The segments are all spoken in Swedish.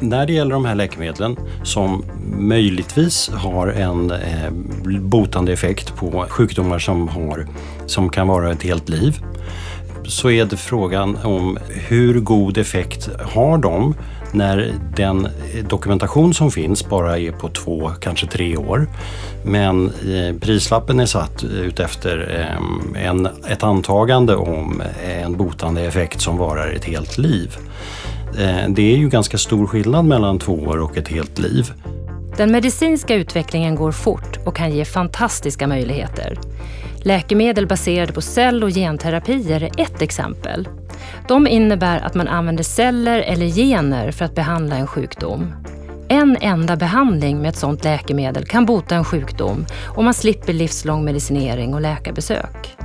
När det gäller de här läkemedlen som möjligtvis har en eh, botande effekt på sjukdomar som, har, som kan vara ett helt liv så är det frågan om hur god effekt har de när den dokumentation som finns bara är på två, kanske tre år. Men eh, prislappen är satt utefter eh, en, ett antagande om en botande effekt som varar ett helt liv. Eh, det är ju ganska stor skillnad mellan två år och ett helt liv. Den medicinska utvecklingen går fort och kan ge fantastiska möjligheter. Läkemedel baserade på cell och genterapier är ett exempel. De innebär att man använder celler eller gener för att behandla en sjukdom. En enda behandling med ett sådant läkemedel kan bota en sjukdom och man slipper livslång medicinering och läkarbesök.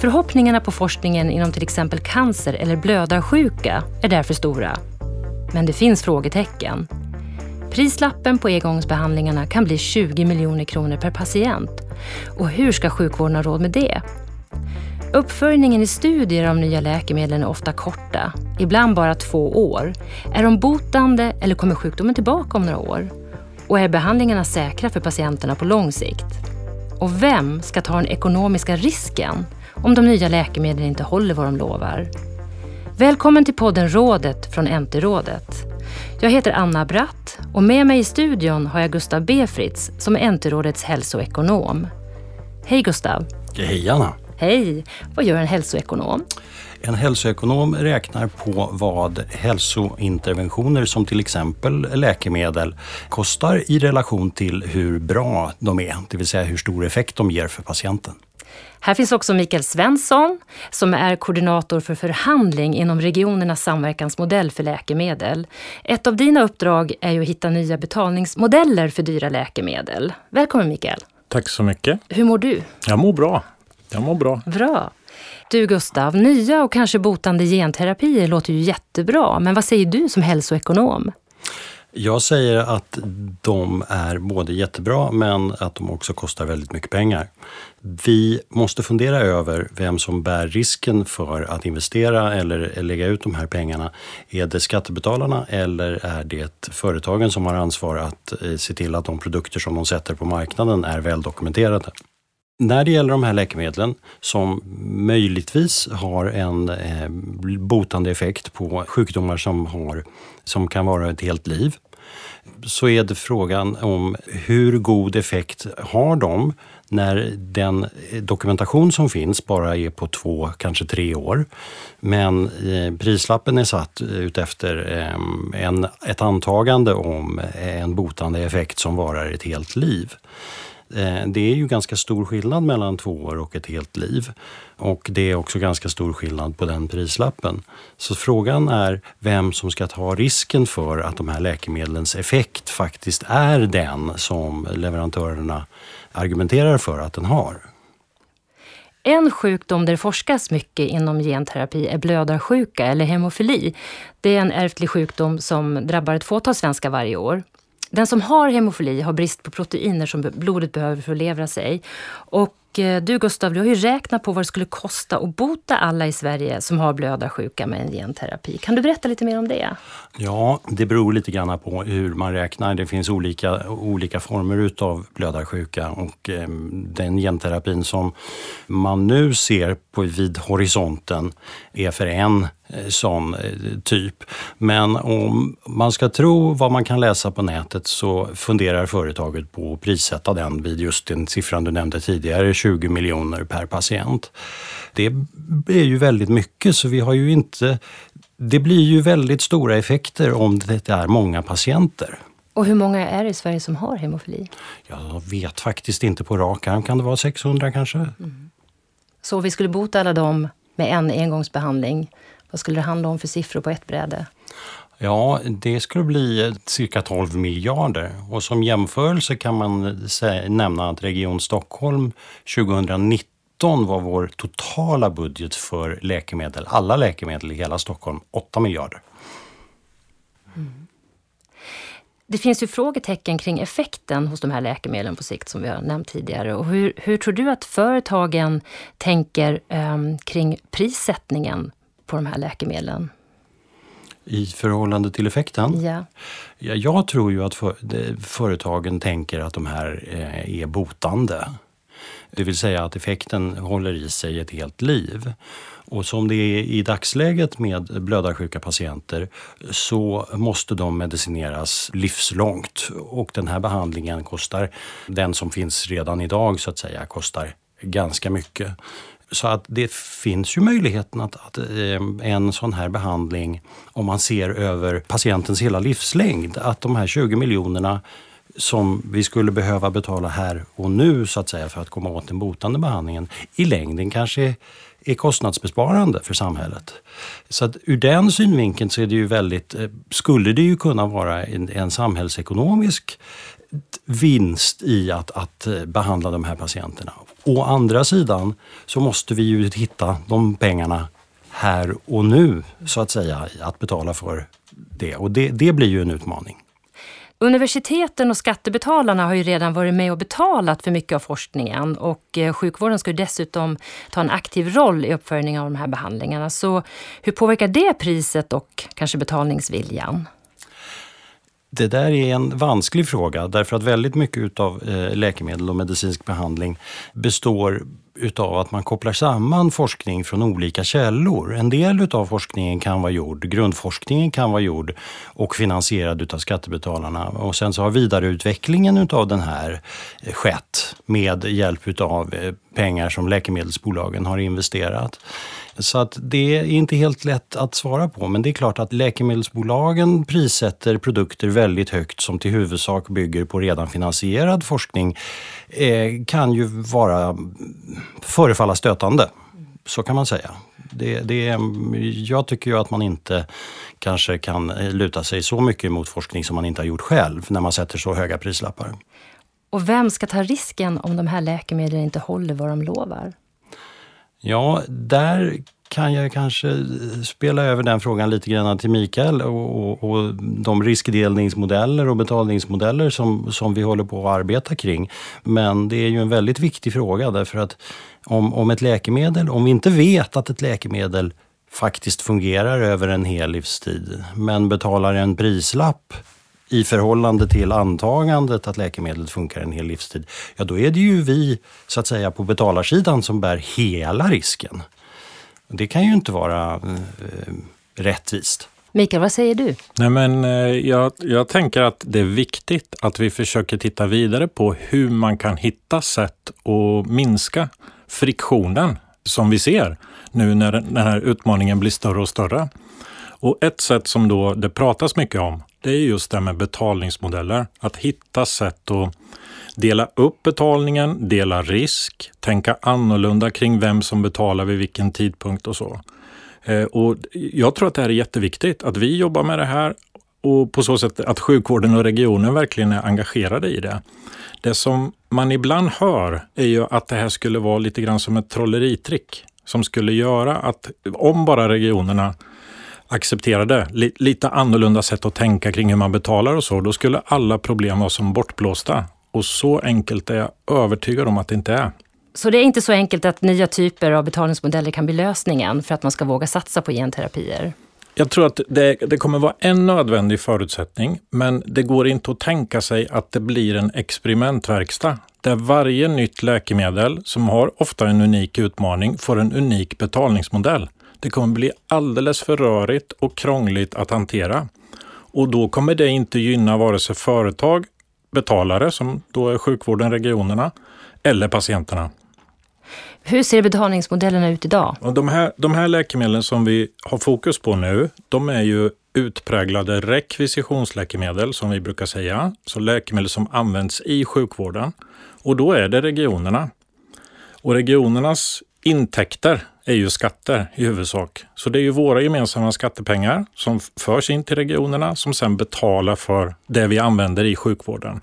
Förhoppningarna på forskningen inom till exempel cancer eller blödarsjuka är därför stora. Men det finns frågetecken. Prislappen på engångsbehandlingarna kan bli 20 miljoner kronor per patient. Och hur ska sjukvården ha råd med det? Uppföljningen i studier av nya läkemedel är ofta korta, ibland bara två år. Är de botande eller kommer sjukdomen tillbaka om några år? Och är behandlingarna säkra för patienterna på lång sikt? Och vem ska ta den ekonomiska risken om de nya läkemedlen inte håller vad de lovar? Välkommen till podden Rådet från NT-rådet. Jag heter Anna Bratt och med mig i studion har jag Gustav Befritz som är NT-rådets hälsoekonom. Hej Gustav! Hej Anna! Hej! Vad gör en hälsoekonom? En hälsoekonom räknar på vad hälsointerventioner som till exempel läkemedel kostar i relation till hur bra de är, det vill säga hur stor effekt de ger för patienten. Här finns också Mikael Svensson som är koordinator för förhandling inom regionernas samverkansmodell för läkemedel. Ett av dina uppdrag är ju att hitta nya betalningsmodeller för dyra läkemedel. Välkommen Mikael! Tack så mycket! Hur mår du? Jag mår bra. Jag mår bra. Bra. Du Gustav, nya och kanske botande genterapier låter ju jättebra, men vad säger du som hälsoekonom? Jag säger att de är både jättebra men att de också kostar väldigt mycket pengar. Vi måste fundera över vem som bär risken för att investera eller lägga ut de här pengarna. Är det skattebetalarna eller är det företagen som har ansvar att eh, se till att de produkter som de sätter på marknaden är väldokumenterade? När det gäller de här läkemedlen som möjligtvis har en eh, botande effekt på sjukdomar som, har, som kan vara ett helt liv så är det frågan om hur god effekt har de när den dokumentation som finns bara är på två, kanske tre år. Men eh, prislappen är satt utefter eh, en, ett antagande om en botande effekt som varar ett helt liv. Eh, det är ju ganska stor skillnad mellan två år och ett helt liv. Och det är också ganska stor skillnad på den prislappen. Så frågan är vem som ska ta risken för att de här läkemedlens effekt faktiskt är den som leverantörerna argumenterar för att den har. En sjukdom där det forskas mycket inom genterapi är blödarsjuka eller hemofili. Det är en ärftlig sjukdom som drabbar ett fåtal svenskar varje år. Den som har hemofili har brist på proteiner som blodet behöver för att levra sig. Och Eh, du Gustav, du har ju räknat på vad det skulle kosta att bota alla i Sverige som har blödarsjuka med en genterapi. Kan du berätta lite mer om det? Ja, det beror lite grann på hur man räknar. Det finns olika, olika former utav blödarsjuka och eh, den genterapin som man nu ser på vid horisonten är för en eh, sån eh, typ. Men om man ska tro vad man kan läsa på nätet så funderar företaget på att prissätta den vid just den siffran du nämnde tidigare, 20 miljoner per patient. Det är ju väldigt mycket så vi har ju inte... Det blir ju väldigt stora effekter om det är många patienter. Och hur många är det i Sverige som har hemofili? Jag vet faktiskt inte på rak arm. Kan det vara 600 kanske? Mm. Så vi skulle bota alla dem med en engångsbehandling. Vad skulle det handla om för siffror på ett bräde? Ja, det skulle bli cirka 12 miljarder. Och som jämförelse kan man säga, nämna att Region Stockholm 2019 var vår totala budget för läkemedel, alla läkemedel i hela Stockholm, 8 miljarder. Mm. Det finns ju frågetecken kring effekten hos de här läkemedlen på sikt som vi har nämnt tidigare. Och hur, hur tror du att företagen tänker um, kring prissättningen på de här läkemedlen? I förhållande till effekten? Ja. Ja, jag tror ju att för, de, företagen tänker att de här eh, är botande. Det vill säga att effekten håller i sig ett helt liv. Och som det är i dagsläget med blödarsjuka patienter så måste de medicineras livslångt. Och den här behandlingen kostar, den som finns redan idag så att säga, kostar ganska mycket. Så att det finns ju möjligheten att, att eh, en sån här behandling, om man ser över patientens hela livslängd, att de här 20 miljonerna som vi skulle behöva betala här och nu så att säga för att komma åt den botande behandlingen i längden kanske är kostnadsbesparande för samhället. Så att ur den synvinkeln så är det ju väldigt, eh, skulle det ju kunna vara en, en samhällsekonomisk vinst i att, att eh, behandla de här patienterna. Å andra sidan så måste vi ju hitta de pengarna här och nu så att säga att betala för det och det, det blir ju en utmaning. Universiteten och skattebetalarna har ju redan varit med och betalat för mycket av forskningen och eh, sjukvården ska dessutom ta en aktiv roll i uppföljningen av de här behandlingarna. Så hur påverkar det priset och kanske betalningsviljan? Det där är en vansklig fråga därför att väldigt mycket av eh, läkemedel och medicinsk behandling består utav att man kopplar samman forskning från olika källor. En del utav forskningen kan vara gjord, grundforskningen kan vara gjord och finansierad utav skattebetalarna. Och sen så har vidareutvecklingen utav den här eh, skett med hjälp utav eh, pengar som läkemedelsbolagen har investerat. Så att det är inte helt lätt att svara på. Men det är klart att läkemedelsbolagen prissätter produkter väldigt högt som till huvudsak bygger på redan finansierad forskning. Eh, kan ju vara, förefalla stötande. Så kan man säga. Det, det, jag tycker ju att man inte kanske kan luta sig så mycket mot forskning som man inte har gjort själv när man sätter så höga prislappar. Och vem ska ta risken om de här läkemedlen inte håller vad de lovar? Ja, där kan jag kanske spela över den frågan lite grann till Mikael och, och, och, de riskdelningsmodeller och betalningsmodeller som, som vi håller på att arbeta kring. Men det är ju en väldigt viktig fråga därför att om, om ett läkemedel, om vi inte vet att ett läkemedel faktiskt fungerar över en hel livstid men betalar en prislapp i förhållande till antagandet att läkemedlet funkar en hel livstid, ja då är det ju vi så att säga på betalarsidan som bär hela risken. Det kan ju inte vara eh, rättvist. Mikael, vad säger du? Nej, men, eh, jag, jag tänker att det är viktigt att vi försöker titta vidare på hur man kan hitta sätt att minska friktionen som vi ser nu när den här utmaningen blir större och större. Och ett sätt som då det pratas mycket om, det är just det med betalningsmodeller. Att hitta sätt att dela upp betalningen, dela risk, tänka annorlunda kring vem som betalar vid vilken tidpunkt och så. Eh, och jag tror att det här är jätteviktigt, att vi jobbar med det här och på så sätt att sjukvården och regionen verkligen är engagerade i det. Det som man ibland hör är ju att det här skulle vara lite grann som ett trolleritrick som skulle göra att om bara regionerna accepterade lite annorlunda sätt att tänka kring hur man betalar och så, då skulle alla problem vara som bortblåsta. Och så enkelt är jag övertygad om att det inte är. Så det är inte så enkelt att nya typer av betalningsmodeller kan bli lösningen för att man ska våga satsa på genterapier? Jag tror att det, det, kommer vara en nödvändig förutsättning, men det går inte att tänka sig att det blir en experimentverkstad där varje nytt läkemedel som har ofta en unik utmaning får en unik betalningsmodell. Det kommer bli alldeles för rörigt och krångligt att hantera. Och då kommer det inte gynna vare sig företag, betalare som då är sjukvården, regionerna, eller patienterna. Hur ser betalningsmodellerna ut idag? De, här, de här läkemedlen som vi har fokus på nu, de är ju utpräglade rekvisitionsläkemedel som vi brukar säga. Så läkemedel som används i sjukvården. Och då är det regionerna. Och regionernas intäkter är ju skatter i huvudsak. Så det är ju våra gemensamma skattepengar som förs in till regionerna som sedan betalar för det vi använder i sjukvården.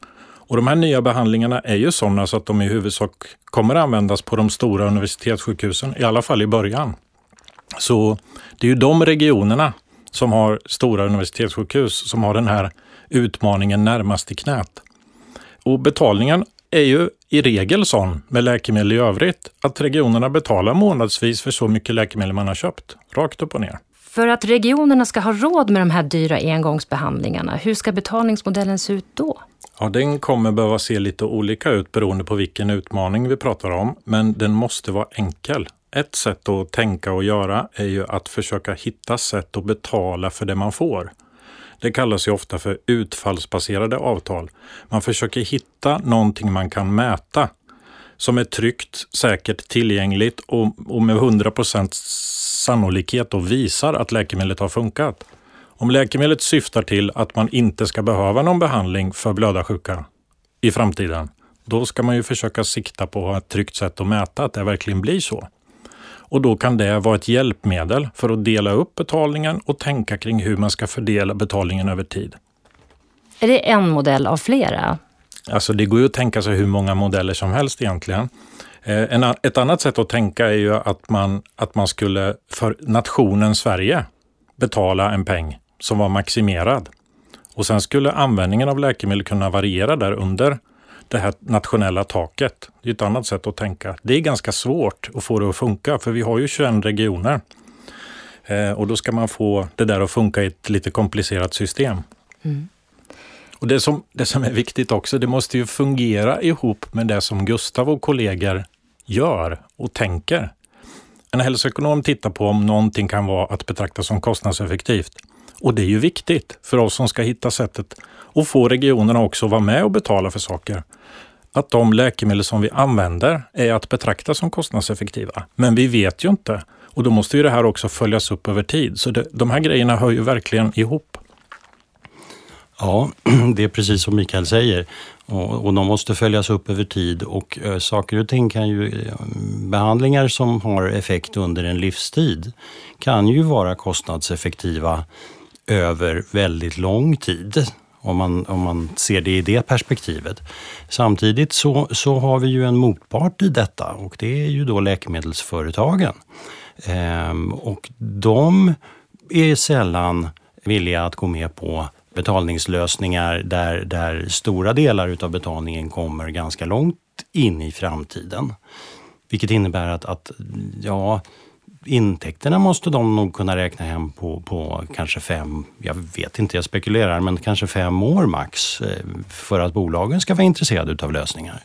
Och de här nya behandlingarna är ju sådana så att de i huvudsak kommer användas på de stora universitetssjukhusen, i alla fall i början. Så det är ju de regionerna som har stora universitetssjukhus som har den här utmaningen närmast i knät. Och betalningen är ju i regel sån med läkemedel i övrigt att regionerna betalar månadsvis för så mycket läkemedel man har köpt, rakt upp och ner. För att regionerna ska ha råd med de här dyra engångsbehandlingarna, hur ska betalningsmodellen se ut då? Ja, den kommer behöva se lite olika ut beroende på vilken utmaning vi pratar om, men den måste vara enkel. Ett sätt att tänka och göra är ju att försöka hitta sätt att betala för det man får. Det kallas ju ofta för utfallsbaserade avtal. Man försöker hitta någonting man kan mäta som är tryggt, säkert, tillgängligt och, och med 100% sannolikhet och visar att läkemedlet har funkat. Om läkemedlet syftar till att man inte ska behöva någon behandling för blödarsjuka i framtiden, då ska man ju försöka sikta på ett tryggt sätt att mäta att det verkligen blir så. Och då kan det vara ett hjälpmedel för att dela upp betalningen och tänka kring hur man ska fördela betalningen över tid. Är det en modell av flera? Alltså det går ju att tänka sig hur många modeller som helst egentligen. Eh, ett annat sätt att tänka är ju att man, att man skulle för nationen Sverige betala en peng som var maximerad. Och sen skulle användningen av läkemedel kunna variera där under det här nationella taket. Det är ett annat sätt att tänka. Det är ganska svårt att få det att funka för vi har ju 21 regioner. Eh, och då ska man få det där att funka i ett lite komplicerat system. Mm. Och det som, det som är viktigt också, det måste ju fungera ihop med det som Gustav och kollegor gör och tänker. En hälsoekonom tittar på om någonting kan vara att betrakta som kostnadseffektivt. Och det är ju viktigt för oss som ska hitta sättet att få regionerna också att vara med och betala för saker. Att de läkemedel som vi använder är att betrakta som kostnadseffektiva. Men vi vet ju inte. Och då måste ju det här också följas upp över tid. Så det, de här grejerna hör ju verkligen ihop. Ja, det är precis som Mikael säger. Och, och de måste följas upp över tid och eh, saker och ting kan ju, eh, behandlingar som har effekt under en livstid kan ju vara kostnadseffektiva över väldigt lång tid. Om man, om man ser det i det perspektivet. Samtidigt så, så har vi ju en motpart i detta och det är ju då läkemedelsföretagen. Ehm, och de är sällan villiga att gå med på betalningslösningar där, där stora delar utav betalningen kommer ganska långt in i framtiden. Vilket innebär att, att ja, intäkterna måste de nog kunna räkna hem på, på kanske fem, jag vet inte, jag spekulerar, men kanske fem år max eh, för att bolagen ska vara intresserade utav lösningar.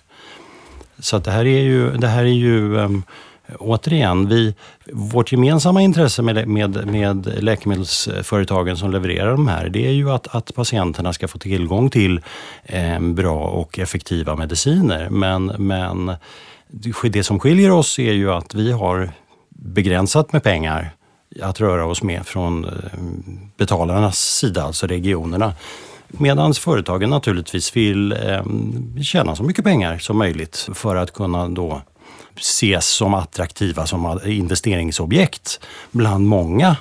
Så det här är ju, det här är ju ehm, återigen, vi, vårt gemensamma intresse med, med, med läkemedelsföretagen som levererar de här, det är ju att, att patienterna ska få tillgång till eh, bra och effektiva mediciner. Men, men det som skiljer oss är ju att vi har begränsat med pengar att röra oss med från eh, betalarnas sida, alltså regionerna. Medan företagen naturligtvis vill eh, tjäna så mycket pengar som möjligt för att kunna då ses som attraktiva som investeringsobjekt bland många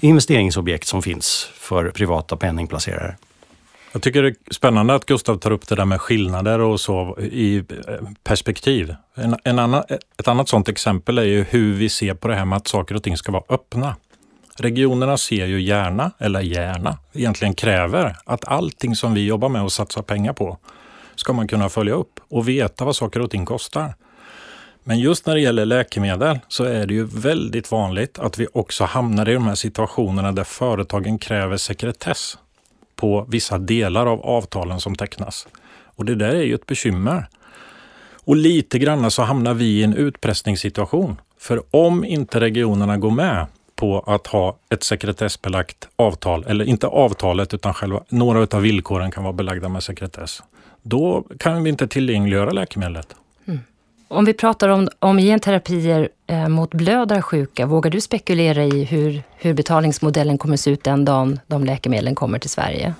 investeringsobjekt som finns för privata penningplacerare. Jag tycker det är spännande att Gustav tar upp det där med skillnader och så i eh, perspektiv. En, en annan, ett annat sådant exempel är ju hur vi ser på det här med att saker och ting ska vara öppna. Regionerna ser ju gärna, eller gärna, egentligen kräver att allting som vi jobbar med och satsar pengar på ska man kunna följa upp och veta vad saker och ting kostar. Men just när det gäller läkemedel så är det ju väldigt vanligt att vi också hamnar i de här situationerna där företagen kräver sekretess på vissa delar av avtalen som tecknas. Och det där är ju ett bekymmer. Och lite grann så hamnar vi i en utpressningssituation. För om inte regionerna går med på att ha ett sekretessbelagt avtal, eller inte avtalet utan själva, några av villkoren kan vara belagda med sekretess. Då kan vi inte tillgängliggöra läkemedlet. Om vi pratar om, om genterapier eh, mot blödarsjuka, vågar du spekulera i hur, hur betalningsmodellen kommer se ut den dagen de läkemedlen kommer till Sverige?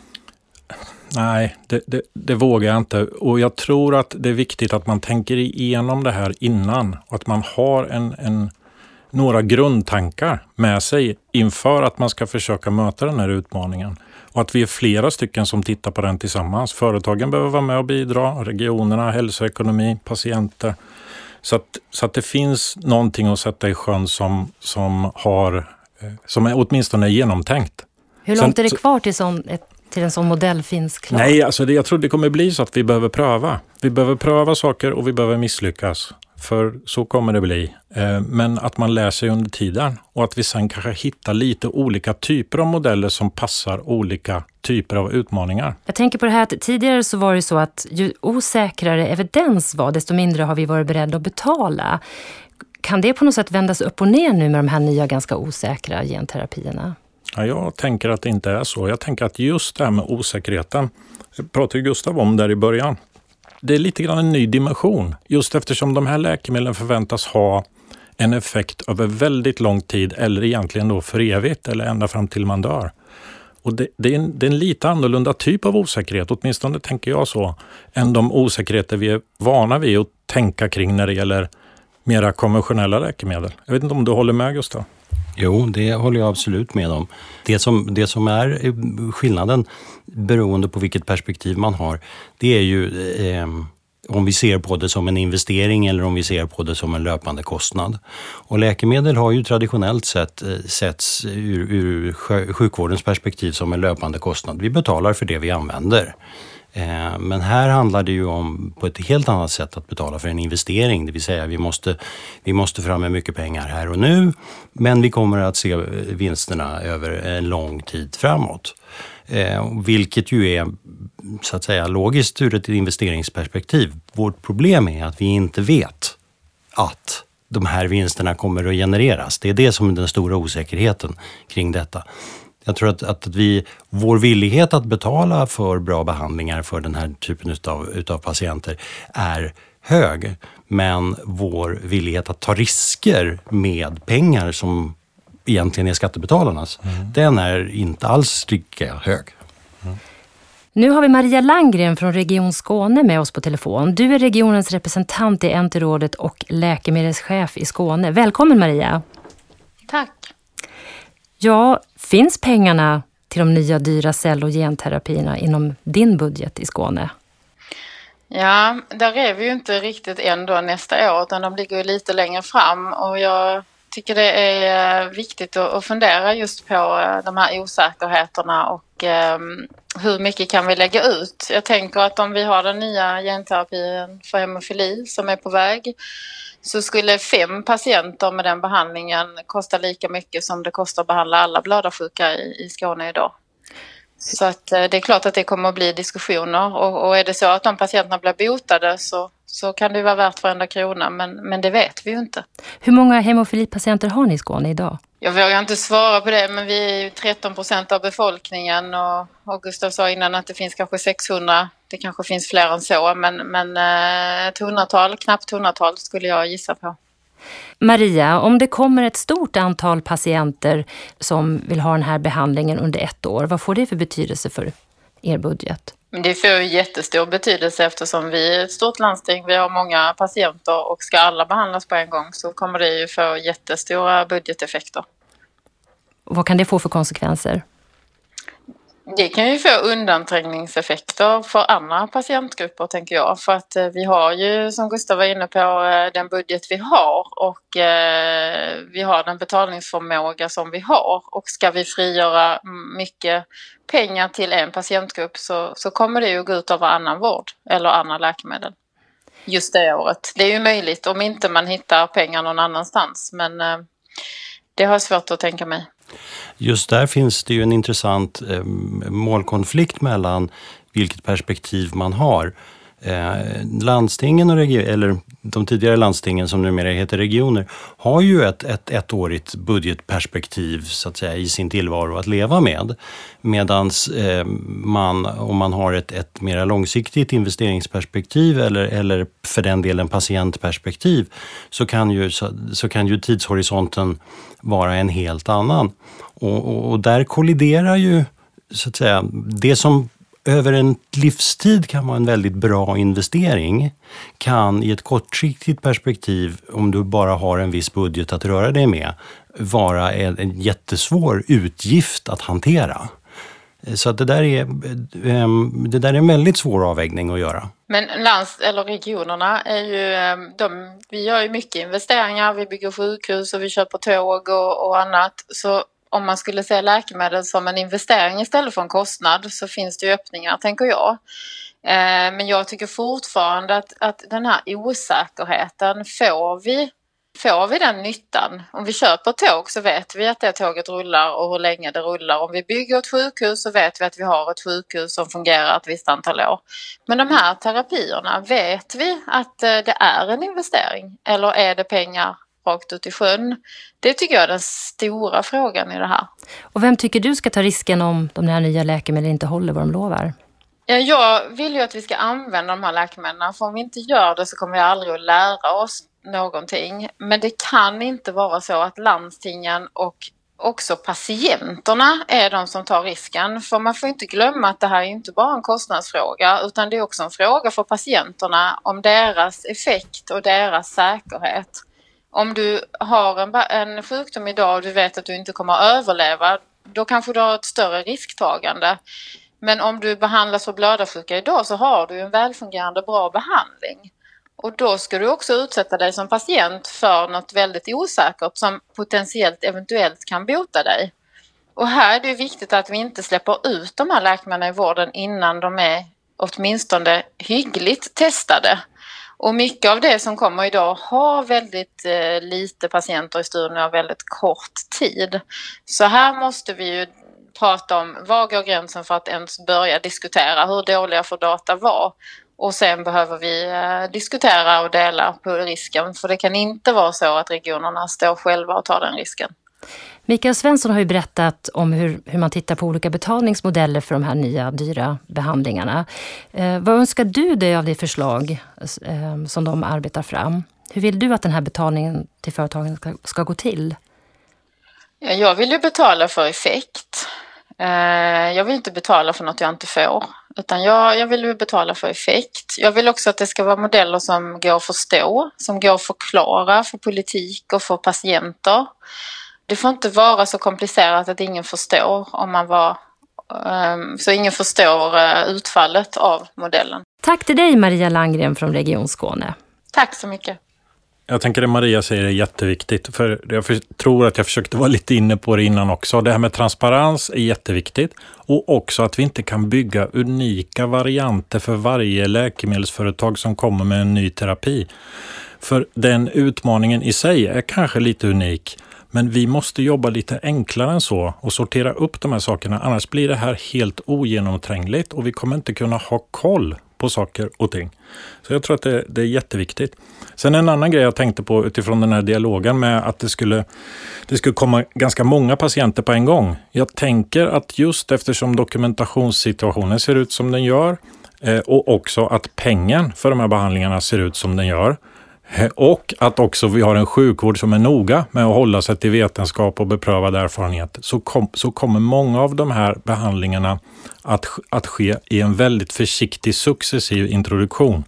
Nej, det, det, det, vågar jag inte. Och jag tror att det är viktigt att man tänker igenom det här innan och att man har en, en, några grundtankar med sig inför att man ska försöka möta den här utmaningen. Och att vi är flera stycken som tittar på den tillsammans. Företagen behöver vara med och bidra, regionerna, hälsoekonomi, patienter. Så att, så att det finns någonting att sätta i sjön som, som, har, eh, som är åtminstone är genomtänkt. Hur långt Sen, är det kvar till, sån, till en sån modell finns klar? Nej, alltså det, jag tror det kommer bli så att vi behöver pröva. Vi behöver pröva saker och vi behöver misslyckas. För så kommer det bli. Eh, men att man lär sig under tiden och att vi sen kanske hittar lite olika typer av modeller som passar olika typer av utmaningar. Jag tänker på det här att tidigare så var det så att ju osäkrare evidens var, desto mindre har vi varit beredda att betala. Kan det på något sätt vändas upp och ner nu med de här nya ganska osäkra genterapierna? Ja, jag tänker att det inte är så. Jag tänker att just det här med osäkerheten, pratade Gustav om där i början. Det är lite grann en ny dimension just eftersom de här läkemedlen förväntas ha en effekt över väldigt lång tid eller egentligen då för evigt eller ända fram till man dör. Och det, det, är en, det är en lite annorlunda typ av osäkerhet, åtminstone tänker jag så, än de osäkerheter vi är vana vid att tänka kring när det gäller mera konventionella läkemedel. Jag vet inte om du håller med Gustav? Jo, det håller jag absolut med om. Det som, det som är eh, skillnaden, beroende på vilket perspektiv man har, det är ju eh, om vi ser på det som en investering eller om vi ser på det som en löpande kostnad. Och läkemedel har ju traditionellt sett eh, setts ur, ur sjukvårdens perspektiv som en löpande kostnad. Vi betalar för det vi använder. Eh, men här handlar det ju om på ett helt annat sätt att betala för en investering, det vill säga vi måste, vi måste fram med mycket pengar här och nu, men vi kommer att se vinsterna över en lång tid framåt. Eh, vilket ju är så att säga logiskt ur ett investeringsperspektiv. Vårt problem är att vi inte vet att de här vinsterna kommer att genereras. Det är det som är den stora osäkerheten kring detta. Jag tror att, att vi, vår villighet att betala för bra behandlingar för den här typen utav, utav patienter är hög. Men vår villighet att ta risker med pengar som egentligen är skattebetalarnas, mm. den är inte alls lika hög. Mm. Nu har vi Maria Langgren från Region Skåne med oss på telefon. Du är regionens representant i NT-rådet och läkemedelschef i Skåne. Välkommen Maria! Tack! Ja, finns pengarna till de nya dyra cell och genterapierna inom din budget i Skåne? Ja, där är vi ju inte riktigt än då nästa år utan de ligger lite längre fram och jag tycker det är eh, viktigt att fundera just på eh, de här osäkerheterna och ehm, hur mycket kan vi lägga ut? Jag tänker att om vi har den nya genterapin för hemofili som är på väg så skulle fem patienter med den behandlingen kosta lika mycket som det kostar att behandla alla blödarsjuka i, i Skåne idag. Så att eh, det är klart att det kommer att bli diskussioner och, och är det så att de patienterna blir botade så, så kan det vara värt varenda krona men, men det vet vi ju inte. Hur många hemofilipatienter har ni i Skåne idag? Jag vågar inte svara på det men vi är ju 13 procent av befolkningen och, och Gustav sa innan att det finns kanske 600 det kanske finns fler än så, men, men eh, ett hundratal, knappt hundratal skulle jag gissa på. Maria, om det kommer ett stort antal patienter som vill ha den här behandlingen under ett år, vad får det för betydelse för er budget? Det får jättestor betydelse eftersom vi är ett stort landsting, vi har många patienter och ska alla behandlas på en gång så kommer det ju få jättestora budgeteffekter. vad kan det få för konsekvenser? Det kan ju få undanträngningseffekter för andra patientgrupper tänker jag. För att eh, vi har ju som Gustav var inne på eh, den budget vi har och eh, vi har den betalningsförmåga som vi har. Och ska vi frigöra mycket pengar till en patientgrupp så, så kommer det ju gå ut över annan vård eller andra läkemedel. Just det året. Det är ju möjligt om inte man hittar pengar någon annanstans men det har jag svårt att tänka mig. Just där finns det ju en intressant eh, målkonflikt mellan vilket perspektiv man har. Eh, landstingen, och eller de tidigare landstingen som numera heter regioner, har ju ett, ett ettårigt budgetperspektiv så att säga, i sin tillvaro att leva med. Medan eh, man, om man har ett, ett mera långsiktigt investeringsperspektiv eller, eller för den delen patientperspektiv, så kan ju, så, så kan ju tidshorisonten vara en helt annan. Och, och, och där kolliderar ju så att säga, det som över en livstid kan vara en väldigt bra investering kan i ett kortsiktigt perspektiv, om du bara har en viss budget att röra dig med, vara en, en jättesvår utgift att hantera. Så att det, där är, ehm, det där är en väldigt svår avvägning att göra. Men lands eller regionerna är ju, ehm, de, vi gör ju mycket investeringar, vi bygger sjukhus och vi köper tåg och, och annat. Så om man skulle se läkemedel som en investering istället för en kostnad så finns det ju öppningar, tänker jag. Eh, men jag tycker fortfarande att, att den här osäkerheten, får vi, får vi den nyttan? Om vi köper ett tåg så vet vi att det tåget rullar och hur länge det rullar. Om vi bygger ett sjukhus så vet vi att vi har ett sjukhus som fungerar ett visst antal år. Men de här terapierna, vet vi att eh, det är en investering eller är det pengar rakt ut i sjön? Det tycker jag är den stora frågan i det här. Och vem tycker du ska ta risken om de här nya läkemedlen inte håller vad de lovar? Jag vill ju att vi ska använda de här läkemedlen för om vi inte gör det så kommer vi aldrig att lära oss någonting. Men det kan inte vara så att landstingen och också patienterna är de som tar risken. För man får inte glömma att det här är inte bara en kostnadsfråga utan det är också en fråga för patienterna om deras effekt och deras säkerhet. Om du har en, en sjukdom idag och du vet att du inte kommer att överleva då kanske du har ett större risktagande. Men om du behandlas för blödarsjuka idag så har du en välfungerande bra behandling. Och då ska du också utsätta dig som patient för något väldigt osäkert som potentiellt eventuellt kan bota dig. Och här är det viktigt att vi inte släpper ut de här läkemedlen i vården innan de är åtminstone hyggligt testade. Och mycket av det som kommer idag har väldigt eh, lite patienter i studien och väldigt kort tid. Så här måste vi ju prata om var går gränsen för att ens börja diskutera hur dåliga får data vara? Och sen behöver vi eh, diskutera och dela på risken för det kan inte vara så att regionerna står själva och tar den risken. Mikael Svensson har ju berättat om hur, hur man tittar på olika betalningsmodeller för de här nya dyra behandlingarna. Eh, vad önskar du dig av det förslag eh, som de arbetar fram? Hur vill du att den här betalningen till företagen ska, ska gå till? Jag vill ju betala för effekt. Eh, jag vill inte betala för något jag inte får. Utan jag, jag vill betala för effekt. Jag vill också att det ska vara modeller som går att förstå, som går att förklara för politik och för patienter. Det får inte vara så komplicerat att ingen förstår om man var ehm, så ingen förstår eh, utfallet av modellen. Tack till dig Maria Langgren från Region Skåne. Tack så mycket. Jag tänker det Maria säger är jätteviktigt, för jag tror att jag försökte vara lite inne på det innan också. Det här med transparens är jätteviktigt och också att vi inte kan bygga unika varianter för varje läkemedelsföretag som kommer med en ny terapi. För den utmaningen i sig är kanske lite unik, men vi måste jobba lite enklare än så och sortera upp de här sakerna. Annars blir det här helt ogenomträngligt och vi kommer inte kunna ha koll på saker och ting. Så jag tror att det, det, är jätteviktigt. Sen en annan grej jag tänkte på utifrån den här dialogen med att det skulle, det skulle komma ganska många patienter på en gång. Jag tänker att just eftersom dokumentationssituationen ser ut som den gör eh, och också att pengen för de här behandlingarna ser ut som den gör och att också vi har en sjukvård som är noga med att hålla sig till vetenskap och beprövad erfarenhet, så, kom, så kommer många av de här behandlingarna att, att ske i en väldigt försiktig successiv introduktion.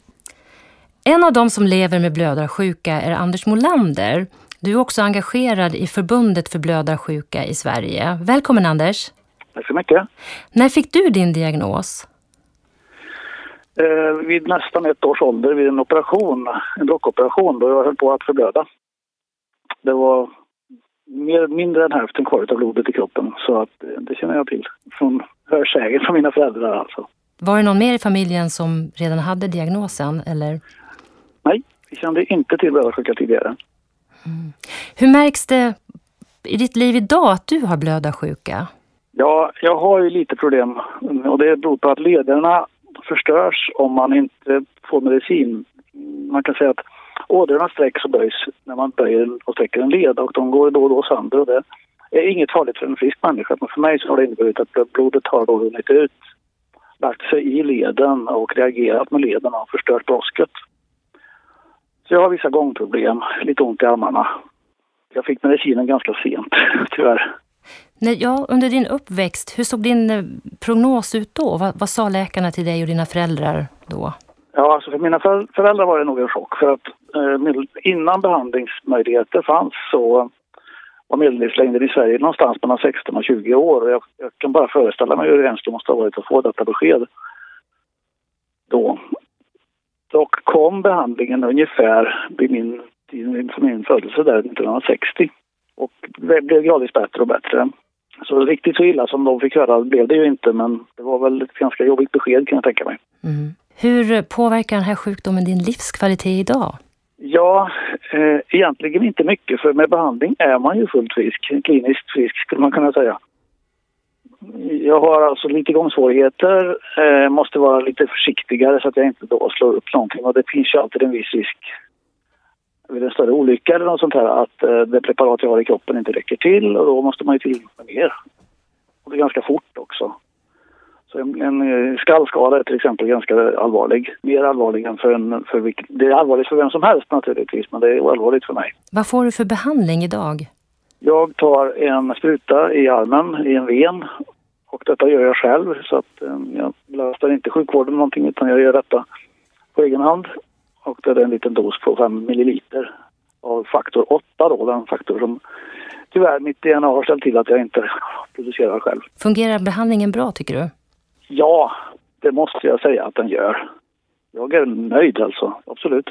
En av de som lever med blödarsjuka är Anders Molander. Du är också engagerad i Förbundet för blödarsjuka i Sverige. Välkommen Anders! Tack så mycket! När fick du din diagnos? Eh, vid nästan ett års ålder vid en operation, en blockoperation då jag höll på att förblöda. Det var mer, mindre än hälften kvar av blodet i kroppen så att, eh, det känner jag till från hörsägen från mina föräldrar alltså. Var det någon mer i familjen som redan hade diagnosen eller? Nej, vi kände inte till blödarsjuka tidigare. Mm. Hur märks det i ditt liv idag att du har blödarsjuka? Ja, jag har ju lite problem och det beror på att lederna förstörs om man inte får medicin. Man kan säga att ådrorna sträcks och böjs när man böjer och sträcker en led och de går då och då sönder. Och det är inget farligt för en frisk människa men för mig så har det inneburit att blodet har då runnit ut, lagt sig i leden och reagerat med leden och förstört brosket. Så jag har vissa gångproblem, lite ont i armarna. Jag fick medicinen ganska sent, tyvärr. Ja, under din uppväxt, hur såg din eh, prognos ut då? Vad, vad sa läkarna till dig och dina föräldrar då? Ja, alltså för mina föräldrar var det nog en chock. För att eh, innan behandlingsmöjligheter fanns så var medellivslängden i Sverige någonstans mellan 16 och 20 år. Jag, jag kan bara föreställa mig hur hemskt det måste ha varit att få detta besked då. Dock kom behandlingen ungefär vid min, vid min födelse där 1960 och blev gradvis bättre och bättre. Så riktigt så illa som de fick höra blev det ju inte men det var väl ett ganska jobbigt besked kan jag tänka mig. Mm. Hur påverkar den här sjukdomen din livskvalitet idag? Ja, eh, egentligen inte mycket för med behandling är man ju fullt frisk, kliniskt frisk skulle man kunna säga. Jag har alltså lite gångsvårigheter, eh, måste vara lite försiktigare så att jag inte då slår upp någonting och det finns ju alltid en viss risk vid en större olycka eller något sånt här att eh, det preparat jag har i kroppen inte räcker till och då måste man ju till med mer. Och det är ganska fort också. Så en, en skallskada är till exempel ganska allvarlig. Mer allvarlig än för en... För, det är allvarligt för vem som helst naturligtvis, men det är allvarligt för mig. Vad får du för behandling idag? Jag tar en spruta i armen, i en ven. Och detta gör jag själv, så att um, jag belastar inte sjukvården någonting utan jag gör detta på egen hand. Och det är en liten dos på 5 milliliter av faktor 8 då, den faktor som tyvärr mitt DNA har ställt till att jag inte producerar själv. Fungerar behandlingen bra tycker du? Ja, det måste jag säga att den gör. Jag är nöjd alltså, absolut.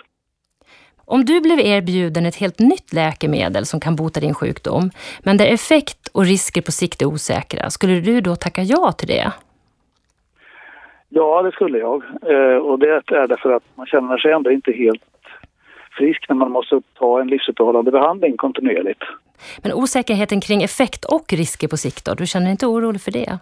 Om du blev erbjuden ett helt nytt läkemedel som kan bota din sjukdom, men där effekt och risker på sikt är osäkra, skulle du då tacka ja till det? Ja, det skulle jag. Eh, och det är därför att man känner sig ändå inte helt frisk när man måste ta en livsuppehållande behandling kontinuerligt. Men osäkerheten kring effekt och risker på sikt då? Du känner inte orolig för det?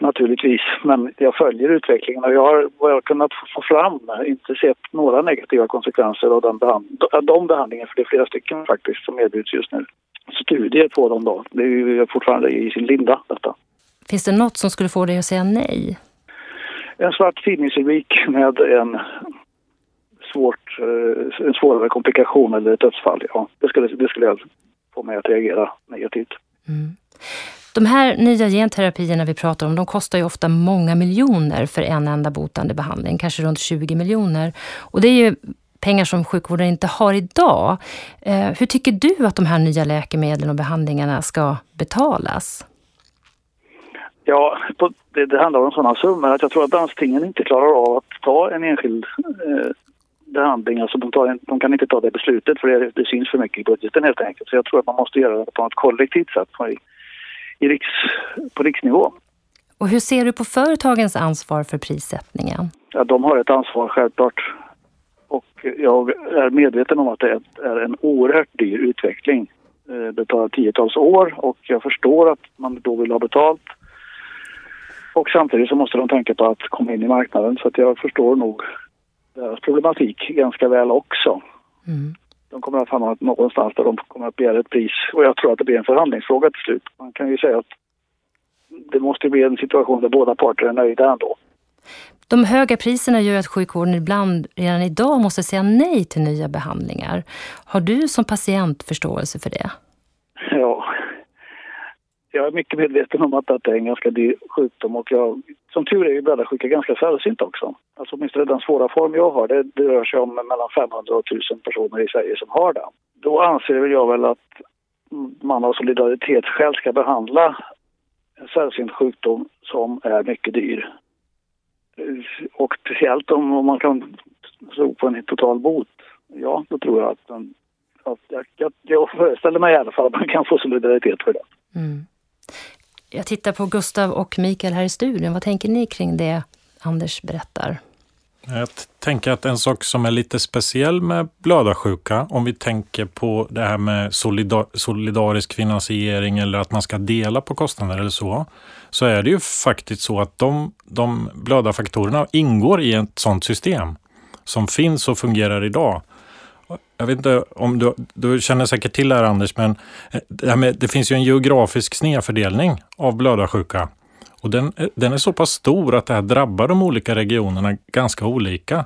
naturligtvis. Men jag följer utvecklingen och jag har vad jag kunnat få fram inte sett några negativa konsekvenser av den behand de behandlingar, för det är flera stycken faktiskt som erbjuds just nu. Studier på dem då. Det är ju fortfarande i sin linda detta. Finns det något som skulle få dig att säga nej? En svart tidningsrubrik med en svårt, eh, en svårare komplikation eller ett dödsfall. Ja, det skulle, det skulle få mig att reagera negativt. Mm. De här nya genterapierna vi pratar om, de kostar ju ofta många miljoner för en enda botande behandling, kanske runt 20 miljoner. Och det är ju pengar som sjukvården inte har idag. Eh, hur tycker du att de här nya läkemedlen och behandlingarna ska betalas? Ja, det, det handlar om sådana summor att jag tror att landstingen inte klarar av att ta en enskild eh, behandling. Alltså de, tar, de, kan inte ta det beslutet för det, det syns för mycket i budgeten helt enkelt. Så jag tror att man måste göra det på ett kollektivt sätt i riks, på riksnivå. Och hur ser du på företagens ansvar för prissättningen? Ja, de har ett ansvar självklart. Och jag är medveten om att det är en oerhört dyr utveckling. Eh, det tar tiotals år och jag förstår att man då vill ha betalt. Och samtidigt så måste de tänka på att komma in i marknaden så att jag förstår nog deras problematik ganska väl också. Mm de kommer att hamna någonstans där de kommer att begära ett pris. Och jag tror att det blir en förhandlingsfråga till slut. Man kan ju säga att det måste bli en situation där båda parter är nöjda ändå. De höga priserna gör att sjukvården ibland redan idag måste säga nej till nya behandlingar. Har du som patient förståelse för det? Jag är mycket medveten om att det är en ganska dyr sjukdom och jag, som tur är är blödarsjuka ganska sällsynt också. Alltså åtminstone den svåra form jag har, det, det rör sig om mellan 500 och 1000 personer i Sverige som har den. Då anser jag väl att man av solidaritetsskäl ska behandla en sällsynt sjukdom som är mycket dyr. Och speciellt om, om man kan tro på en total bot, ja då tror jag att, att jag, jag, jag föreställer mig i alla fall att man kan få solidaritet för det. Mm. Jag tittar på Gustav och Mikael här i studion. Vad tänker ni kring det Anders berättar? Jag tänker att en sak som är lite speciell med blödarsjuka, om vi tänker på det här med solidar solidarisk finansiering eller att man ska dela på kostnader eller så, så är det ju faktiskt så att de, de blödarfaktorerna ingår i ett sådant system som finns och fungerar idag. Jag vet inte om du, du känner säkert till det här Anders, men eh, det, med, det finns ju en geografisk snedfördelning av blödarsjuka. Och den, eh, den är så pass stor att det här drabbar de olika regionerna ganska olika.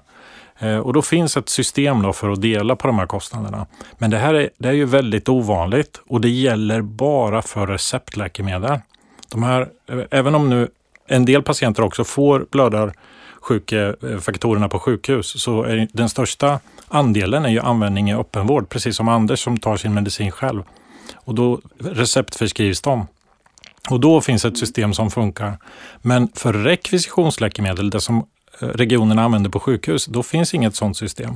Eh, och då finns ett system då för att dela på de här kostnaderna. Men det här är, det är ju väldigt ovanligt och det gäller bara för receptläkemedel. De här, även om nu en del patienter också får sjukfaktorerna eh, på sjukhus så är den största andelen är ju användning i öppenvård, precis som Anders som tar sin medicin själv. Och då receptförskrivs de. Och då finns ett system som funkar. Men för rekvisitionsläkemedel, det som eh, regionerna använder på sjukhus, då finns inget sådant system.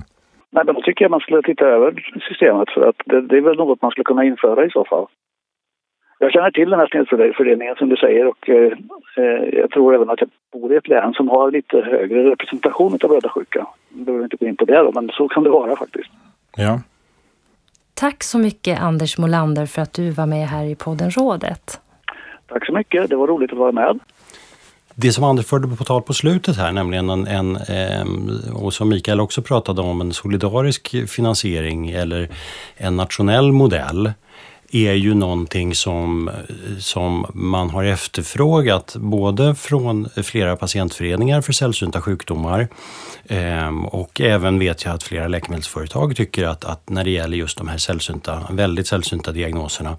Nej, men då tycker jag man skulle titta över systemet för att det, det är väl något man skulle kunna införa i så fall. Jag känner till den här snedfördelningen som du säger och eh, jag tror även att jag bor i ett län som har lite högre representation av blödarsjuka. Jag behöver inte gå in på det då, men så kan det vara faktiskt. Ja. Tack så mycket Anders Molander för att du var med här i podden Rådet. Tack så mycket, det var roligt att vara med. Det som Anders förde på tal på slutet här, nämligen en, en eh, och som Mikael också pratade om, en solidarisk finansiering eller en nationell modell är ju någonting som, som man har efterfrågat både från flera patientföreningar för sällsynta sjukdomar ehm, och även vet jag att flera läkemedelsföretag tycker att, att när det gäller just de här sällsynta, väldigt sällsynta diagnoserna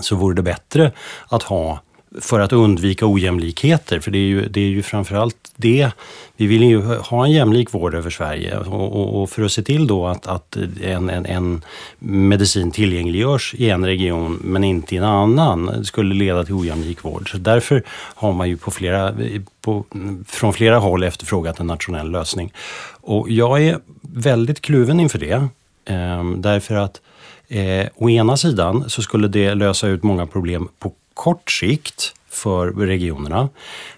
så vore det bättre att ha för att undvika ojämlikheter. För det är ju, det är ju framförallt det. Vi vill ju ha en jämlik vård över Sverige och, och, och för att se till då att, att en, en, en, medicin tillgängliggörs i en region men inte i en annan skulle leda till ojämlik vård. Så därför har man ju på flera, på, från flera håll efterfrågat en nationell lösning. Och jag är väldigt kluven inför det. Eh, därför att eh, å ena sidan så skulle det lösa ut många problem på kort sikt för regionerna.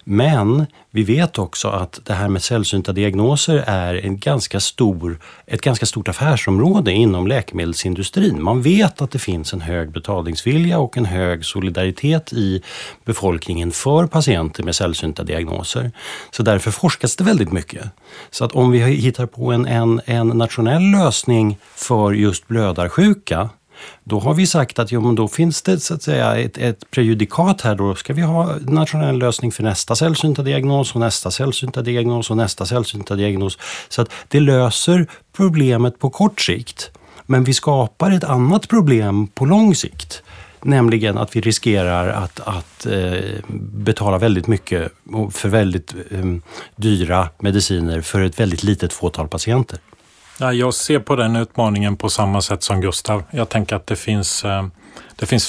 Men vi vet också att det här med sällsynta diagnoser är en ganska stor, ett ganska stort affärsområde inom läkemedelsindustrin. Man vet att det finns en hög betalningsvilja och en hög solidaritet i befolkningen för patienter med sällsynta diagnoser. Så därför forskas det väldigt mycket. Så att om vi hittar på en, en, en nationell lösning för just blödarsjuka då har vi sagt att jo, men då finns det så att säga ett, ett prejudikat här. Då ska vi ha nationell lösning för nästa sällsynta diagnos och nästa sällsynta diagnos och nästa sällsynta diagnos. Så att det löser problemet på kort sikt. Men vi skapar ett annat problem på lång sikt. Nämligen att vi riskerar att, att eh, betala väldigt mycket för väldigt eh, dyra mediciner för ett väldigt litet fåtal patienter. Ja, jag ser på den utmaningen på samma sätt som Gustav. Jag tänker att det finns, eh, det finns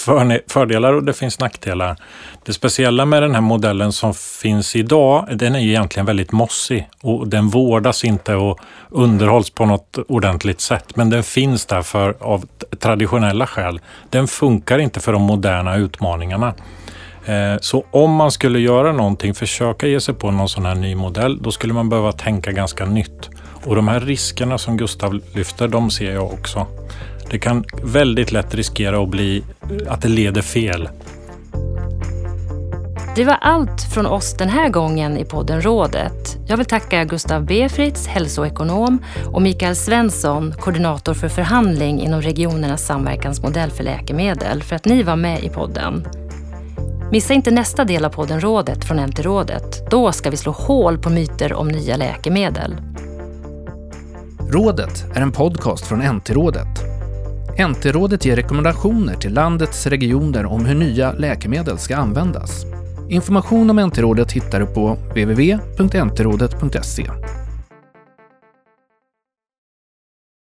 fördelar och det finns nackdelar. Det speciella med den här modellen som finns idag, den är egentligen väldigt mossig och den vårdas inte och underhålls på något ordentligt sätt. Men den finns där för, av traditionella skäl. Den funkar inte för de moderna utmaningarna. Eh, så om man skulle göra någonting, försöka ge sig på någon sån här ny modell, då skulle man behöva tänka ganska nytt. Och de här riskerna som Gustav lyfter, de ser jag också. Det kan väldigt lätt riskera att bli att det leder fel. Det var allt från oss den här gången i podden Rådet. Jag vill tacka Gustav Befritz, hälsoekonom och Mikael Svensson, koordinator för förhandling inom regionernas samverkansmodell för läkemedel, för att ni var med i podden. Missa inte nästa del av podden Rådet från NT-rådet. Då ska vi slå hål på myter om nya läkemedel. Rådet är en podcast från NT-rådet. NT-rådet ger rekommendationer till landets regioner om hur nya läkemedel ska användas. Information om NT-rådet hittar du på www.ntrådet.se.